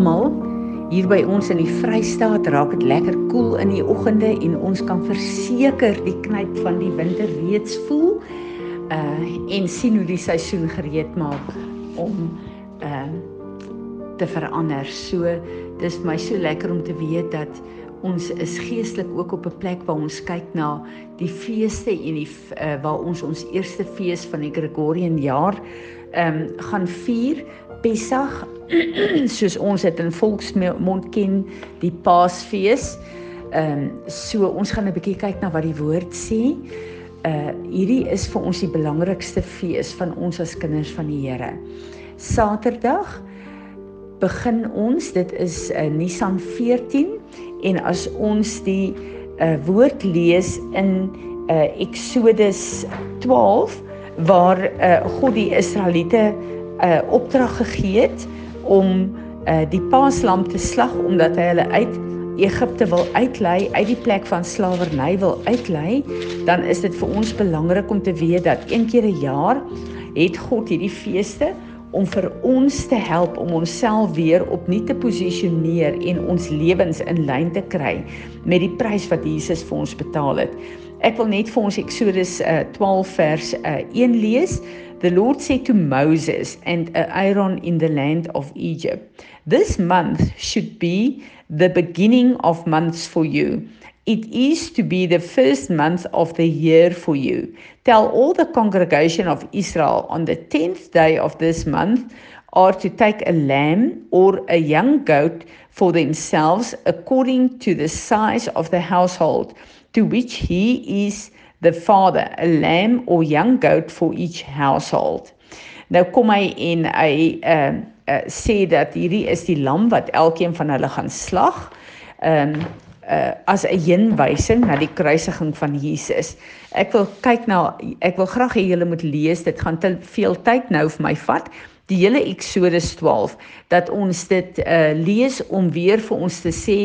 Almal. Hier by ons in die Vrystaat raak dit lekker koel cool in die oggende en ons kan verseker die knyp van die winter reeds voel. Uh en sien hoe die seisoen gereed maak om uh te verander. So dis my so lekker om te weet dat ons is geestelik ook op 'n plek waar ons kyk na die feeste en die uh, waar ons ons eerste fees van die Gregorian jaar ehm um, gaan vier Pessach soos ons dit in volksmond ken, die Paasfees. Ehm um, so ons gaan 'n bietjie kyk na wat die woord sê. Uh hierdie is vir ons die belangrikste fees van ons as kinders van die Here. Saterdag begin ons, dit is uh, Nisan 14 en as ons die uh woord lees in uh Exodus 12 waar uh God die Israeliete 'n uh, opdrag gegee het om uh, die paaslam te slag omdat hy hulle uit Egipte wil uitlei, uit die plek van slawerny wil uitlei, dan is dit vir ons belangrik om te weet dat een keer 'n jaar het God hierdie feeste om vir ons te help om onsself weer opnuut te posisioneer en ons lewens in lyn te kry met die prys wat Jesus vir ons betaal het. Ek wil net vir ons Eksodus uh, 12 vers uh, 1 lees. The Lord said to Moses and uh, Aaron in the land of Egypt, This month should be the beginning of months for you. It is to be the first month of the year for you. Tell all the congregation of Israel on the tenth day of this month are to take a lamb or a young goat for themselves according to the size of the household to which he is the father a lamb or young goat for each household. Nou kom hy en hy uh, uh, sê dat hierdie is die lam wat elkeen van hulle gaan slag. Um, uh, as 'n heenwysing na die kruisiging van Jesus. Ek wil kyk na ek wil graag hê julle moet lees. Dit gaan te veel tyd nou vir my vat die hele Eksodus 12 dat ons dit uh lees om weer vir ons te sê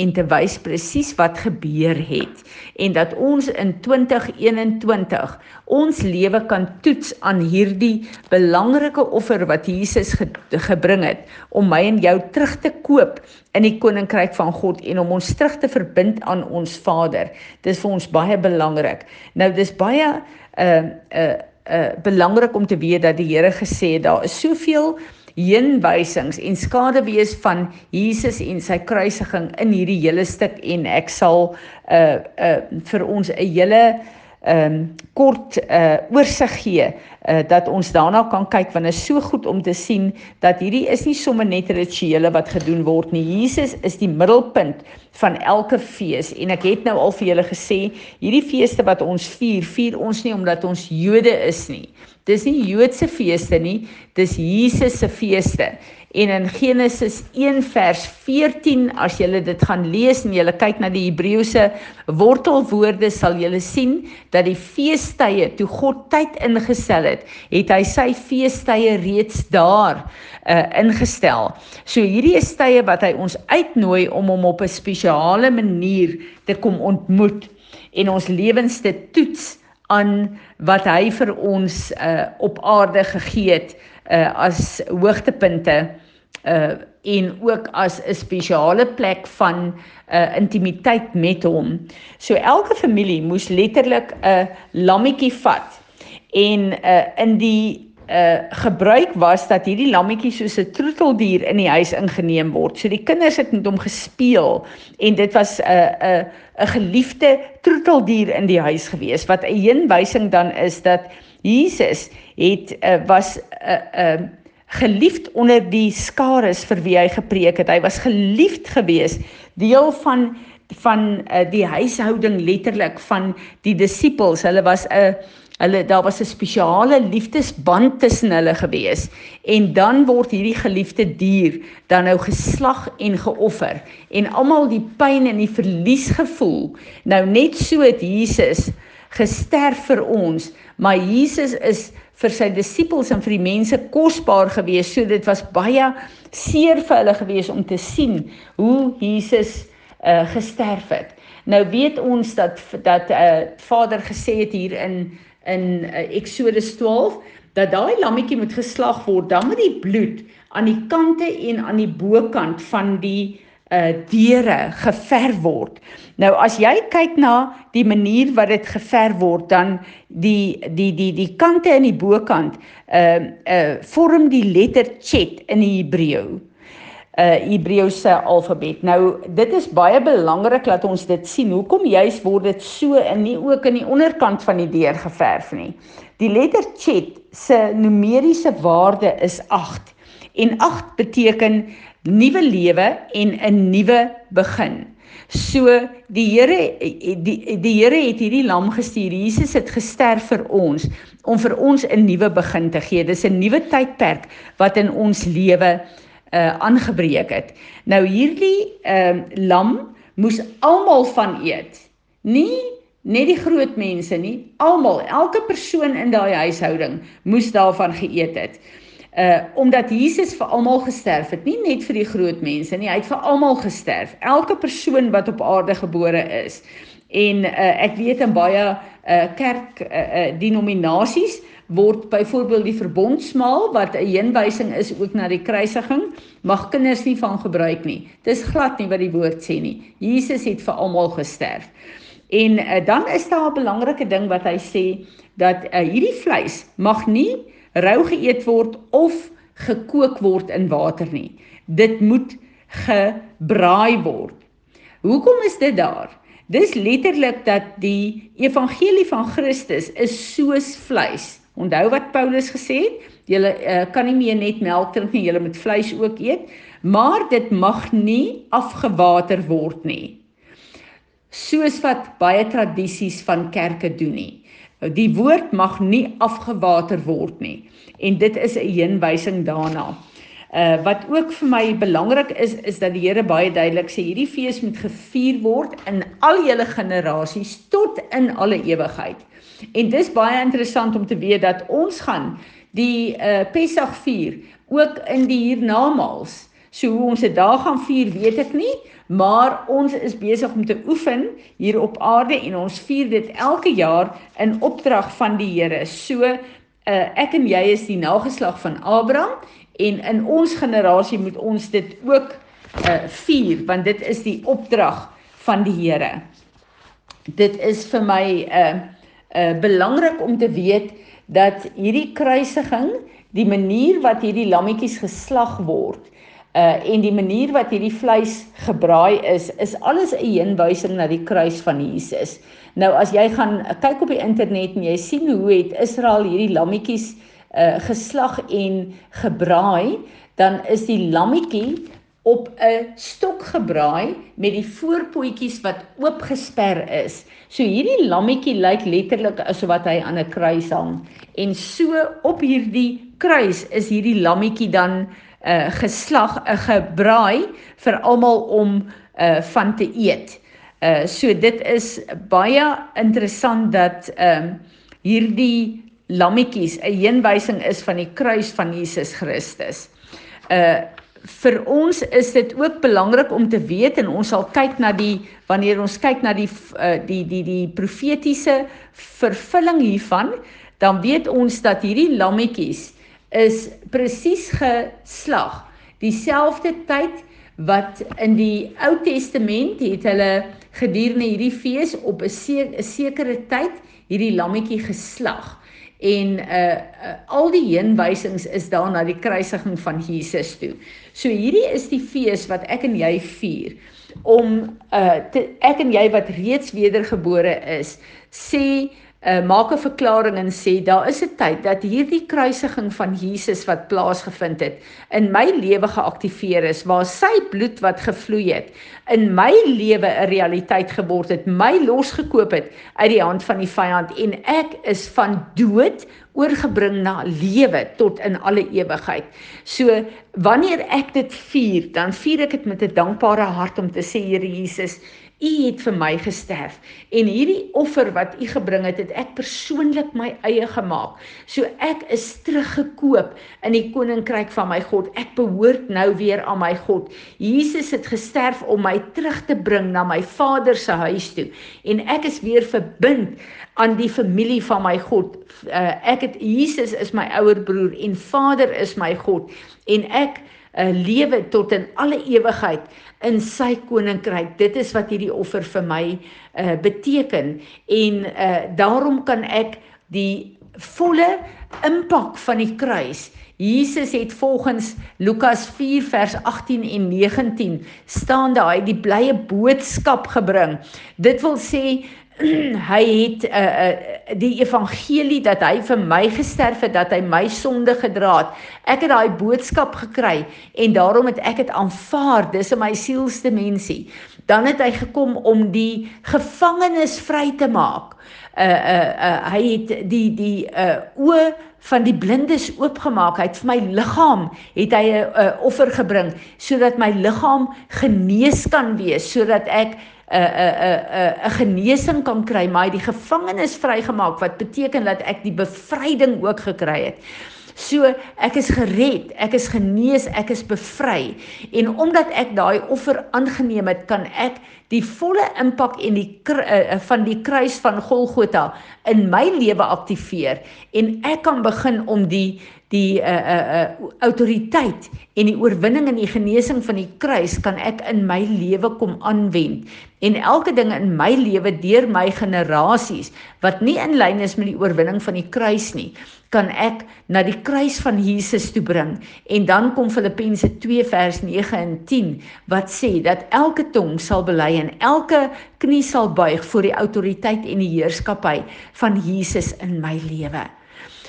en te wys presies wat gebeur het en dat ons in 2021 ons lewe kan toets aan hierdie belangrike offer wat Jesus ge gebring het om my en jou terug te koop in die koninkryk van God en om ons terug te verbind aan ons Vader. Dis vir ons baie belangrik. Nou dis baie uh uh uh, belangrik om te weet dat die Here gesê het daar is soveel heenwysings en skaduwees van Jesus en sy kruisiging in hierdie hele stuk en ek sal uh uh vir ons 'n hele ehm um, kort uh oorsig gee uh dat ons daarna kan kyk want dit is so goed om te sien dat hierdie is nie sommer net rituele wat gedoen word nie. Jesus is die middelpunt van elke fees en ek het nou al vir julle gesê hierdie feeste wat ons vier, vier ons nie omdat ons Jode is nie. Dis nie Joodse feeste nie, dis Jesus se feeste. En in Genesis 1 vers 14 as jy dit gaan lees en jy kyk na die Hebreëse wortelwoorde sal jy sien dat die feestydde toe God tyd ingestel het, het hy sy feestydde reeds daar uh, ingestel. So hierdie is tye wat hy ons uitnooi om hom op 'n spesiale manier te kom ontmoet en ons lewens te toets aan wat hy vir ons uh, op aarde gegee het uh, as hoogtepunte uh en ook as 'n spesiale plek van uh intimiteit met hom. So elke familie moes letterlik 'n lammetjie vat en uh in die uh gebruik was dat hierdie lammetjie soos 'n troeteldier in die huis ingeneem word. So die kinders het met hom gespeel en dit was 'n uh, 'n uh, 'n geliefde troeteldier in die huis gewees wat 'n heenwysing dan is dat Jesus het uh, was 'n uh, 'n uh, geliefd onder die skares vir wie hy gepreek het. Hy was geliefd geweest, deel van van uh, die huishouding letterlik van die disippels. Hulle was 'n uh, hulle daar was 'n spesiale liefdesband tussen hulle geweest. En dan word hierdie geliefde dier dan nou geslag en geoffer en almal die pyn en die verlies gevoel. Nou net so het Jesus gesterf vir ons, maar Jesus is vir sy disippels en vir die mense kosbaar gewees. So dit was baie seer vir hulle gewees om te sien hoe Jesus uh gesterf het. Nou weet ons dat dat uh Vader gesê het hier in in uh, Eksodus 12 dat daai lammetjie moet geslag word, dan moet die bloed aan die kante en aan die bokant van die uh deure geverf word. Nou as jy kyk na die manier wat dit geverf word, dan die die die die kante in die bokant uh uh vorm die letter chet in die Hebreë. Uh Hebreëse alfabet. Nou dit is baie belangrik dat ons dit sien. Hoekom juis word dit so in nie ook in die onderkant van die deur geverf nie. Die letter chet se numeriese waarde is 8 en 8 beteken nuwe lewe en 'n nuwe begin. So die Here die die Here het hierdie lam gestuur. Jesus het gesterf vir ons om vir ons 'n nuwe begin te gee. Dis 'n nuwe tydperk wat in ons lewe uh aangebreek het. Nou hierdie ehm uh, lam moes almal van eet. Nie net die groot mense nie, almal, elke persoon in daai huishouding moes daarvan geëet het uh omdat Jesus vir almal gesterf het, nie net vir die groot mense nie, hy het vir almal gesterf. Elke persoon wat op aarde gebore is. En uh ek weet in baie uh kerk uh, uh denominasies word byvoorbeeld die verbondsmaal wat 'n heenwysing is ook na die kruisiging, mag kinders nie van gebruik nie. Dis glad nie wat die woord sê nie. Jesus het vir almal gesterf. En uh, dan is daar 'n belangrike ding wat hy sê dat uh, hierdie vleis mag nie rou geëet word of gekook word in water nie. Dit moet gebraai word. Hoekom is dit daar? Dis letterlik dat die evangelie van Christus is soos vleis. Onthou wat Paulus gesê het? Julle uh, kan nie meer net melk drink nie, julle moet vleis ook eet, maar dit mag nie afgewater word nie. Soos wat baie tradisies van kerke doen nie. Die woord mag nie afgewater word nie en dit is 'n heenwysing daarna. Uh wat ook vir my belangrik is is dat die Here baie duidelik sê hierdie fees moet gevier word in al julle generasies tot in alle ewigheid. En dis baie interessant om te weet dat ons gaan die uh Pessach vier ook in die hiernamaals. So hoe ons dit daar gaan vier, weet ek nie, maar ons is besig om te oefen hier op aarde en ons vier dit elke jaar in opdrag van die Here. So uh, ek en jy is die nageslag van Abraham en in ons generasie moet ons dit ook uh, vier want dit is die opdrag van die Here. Dit is vir my 'n uh, eh, uh, belangrik om te weet dat hierdie kruisiging, die manier wat hierdie lammetjies geslag word, Uh en die manier wat hierdie vleis gebraai is, is alles 'n heenwysing na die kruis van Jesus. Nou as jy gaan kyk op die internet en jy sien hoe het Israel hierdie lammetjies uh geslag en gebraai, dan is die lammetjie op 'n stok gebraai met die voorpotjies wat oopgesper is. So hierdie lammetjie lyk letterlik asof wat hy aan 'n kruis hang. En so op hierdie kruis is hierdie lammetjie dan uh geslag 'n uh, gebraai vir almal om uh van te eet. Uh so dit is baie interessant dat ehm uh, hierdie lammetjies 'n heenwysing is van die kruis van Jesus Christus. Uh vir ons is dit ook belangrik om te weet en ons sal kyk na die wanneer ons kyk na die uh, die die die profetiese vervulling hiervan dan weet ons dat hierdie lammetjies is presies geslag. Dieselfde tyd wat in die Ou Testament het hulle gedurende hierdie fees op 'n sekere tyd hierdie lammetjie geslag. En uh, uh al die heenwysings is daar na die kruisiging van Jesus toe. So hierdie is die fees wat ek en jy vier om uh te, ek en jy wat reeds wedergebore is, sê uh, maak 'n verklaring en sê daar is 'n tyd dat hierdie kruisiging van Jesus wat plaasgevind het in my lewe geaktiveer is waar sy bloed wat gevloei het in my lewe 'n realiteit geword het my losgekoop het uit die hand van die vyand en ek is van dood oorgebring na lewe tot in alle ewigheid. So wanneer ek dit vier, dan vier ek dit met 'n dankbare hart om te sê Here Jesus, U het vir my gesterf en hierdie offer wat u gebring het, het ek persoonlik my eie gemaak. So ek is teruggekoop in die koninkryk van my God. Ek behoort nou weer aan my God. Jesus het gesterf om my terug te bring na my Vader se huis toe en ek is weer verbind aan die familie van my God. Uh, ek het Jesus is my ouer broer en Vader is my God en ek uh, lewe tot in alle ewigheid in sy koninkryk. Dit is wat hierdie offer vir my uh, beteken en uh, daarom kan ek die volle impak van die kruis Jesus het volgens Lukas 4 vers 18 en 19 staan daar hy die blye boodskap gebring. Dit wil sê hy het uh, uh, die evangelie dat hy vir my gesterf het dat hy my sonde gedra het. Ek het daai boodskap gekry en daarom het ek dit aanvaar. Dis in my sielsdimensie. Dan het hy gekom om die gevangenes vry te maak. Uh uh, uh hy het die die uh oë van die blindes oopgemaak. Hy het vir my liggaam het hy 'n uh, offer gebring sodat my liggaam genees kan wees, sodat ek 'n 'n 'n 'n genesing kan kry, maar die gevangenes vrygemaak wat beteken dat ek die bevryding ook gekry het. So ek is gered, ek is genees, ek is bevry. En omdat ek daai offer aangeneem het, kan ek die volle impak en die uh, van die kruis van Golgotha in my lewe aktiveer en ek kan begin om die die uh uh uh autoriteit en die oorwinning en die genesing van die kruis kan ek in my lewe kom aanwend en elke ding in my lewe deur my generasies wat nie in lyn is met die oorwinning van die kruis nie kan ek na die kruis van Jesus toe bring en dan kom Filippense 2 vers 9 en 10 wat sê dat elke tong sal bely en elke knie sal buig voor die autoriteit en die heerskappy van Jesus in my lewe.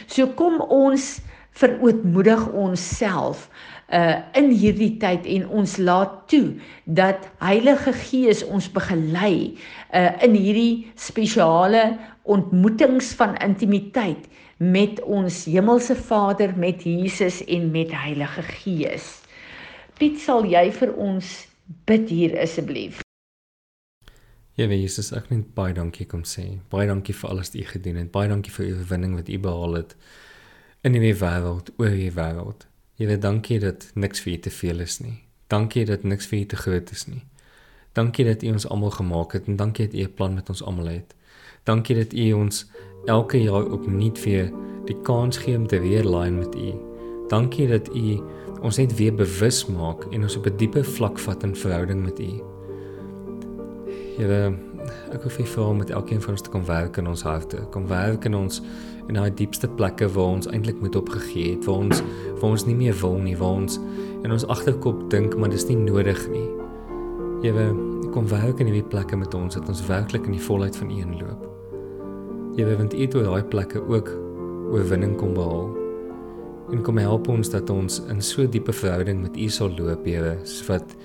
So kom ons verootmoedig onsself uh in hierdie tyd en ons laat toe dat Heilige Gees ons begelei uh in hierdie spesiale ontmoetings van intimiteit met ons hemelse Vader, met Jesus en met Heilige Gees. Piet, sal jy vir ons bid hier asseblief? Ja, Jesus, ek net baie dankie kom sê. Baie dankie vir alles wat u gedoen het. Baie dankie vir u oorwinning wat u behaal het in die wêreld, oor die wêreld. Here, dankie dat niks vir u te veel is nie. Dankie dat niks vir u te groot is nie. Dankie dat u ons almal gemaak het en dankie dat u 'n plan met ons almal het. Dankie dat u ons elke jaar opnuut weer die kans gee om te weer lyn met u. Dankie dat u ons net weer bewus maak en ons op 'n dieper vlak vat in verhouding met u. Here, ek wil vir u met elkeen van ons te kom werk in ons harte, kom werk in ons in daai diepste plekke waar ons eintlik moet opgegee het, waar ons waar ons nie meer wil nie, waar ons in ons agterkop dink maar dis nie nodig nie. Here, kom werk in hierdie plekke met ons dat ons werklik in die volheid van U inloop. Here, want U het oor daai plekke ook oorwinning kom behaal. En kom help ons dat ons in so diepe verhouding met U sal loop, Here, wat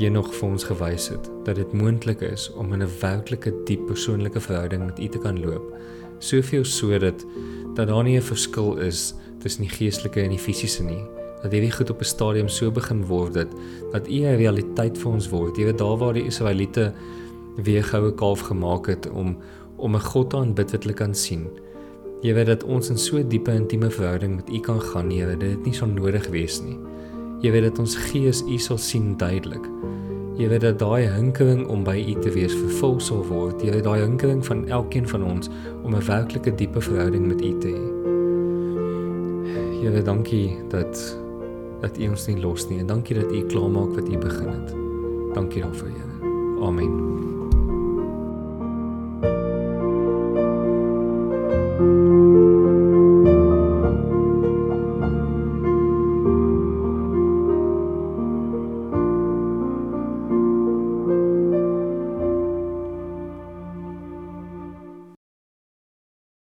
jy nog vir ons gewys het dat dit moontlik is om in 'n werklike diep persoonlike verhouding met U te kan loop. Soveel sodat dat daar nie 'n verskil is tussen die geestelike en die fisiese nie. Dat hierdie goed op 'n stadium so begin word dat dat U 'n realiteit vir ons word. Jy weet daar waar die Israeliete weer goue kalf gemaak het om om 'n God te aanbid wat hulle kan sien. Jy weet dat ons in so diepe intieme verhouding met U kan gaan, Here, dit nie so nodig wees nie. Jy weet dat ons gees U sal sien duidelik. Weet dat daai hinkering om by U te wees vervul sal word. Weet daai hinkering van elkeen van ons om 'n werklike diepe verhouding met U te hê. Here, dankie dat dat U ons nie los nie en dankie dat U klaarmaak wat U begin het. Dankie daarvoor, Here. Amen.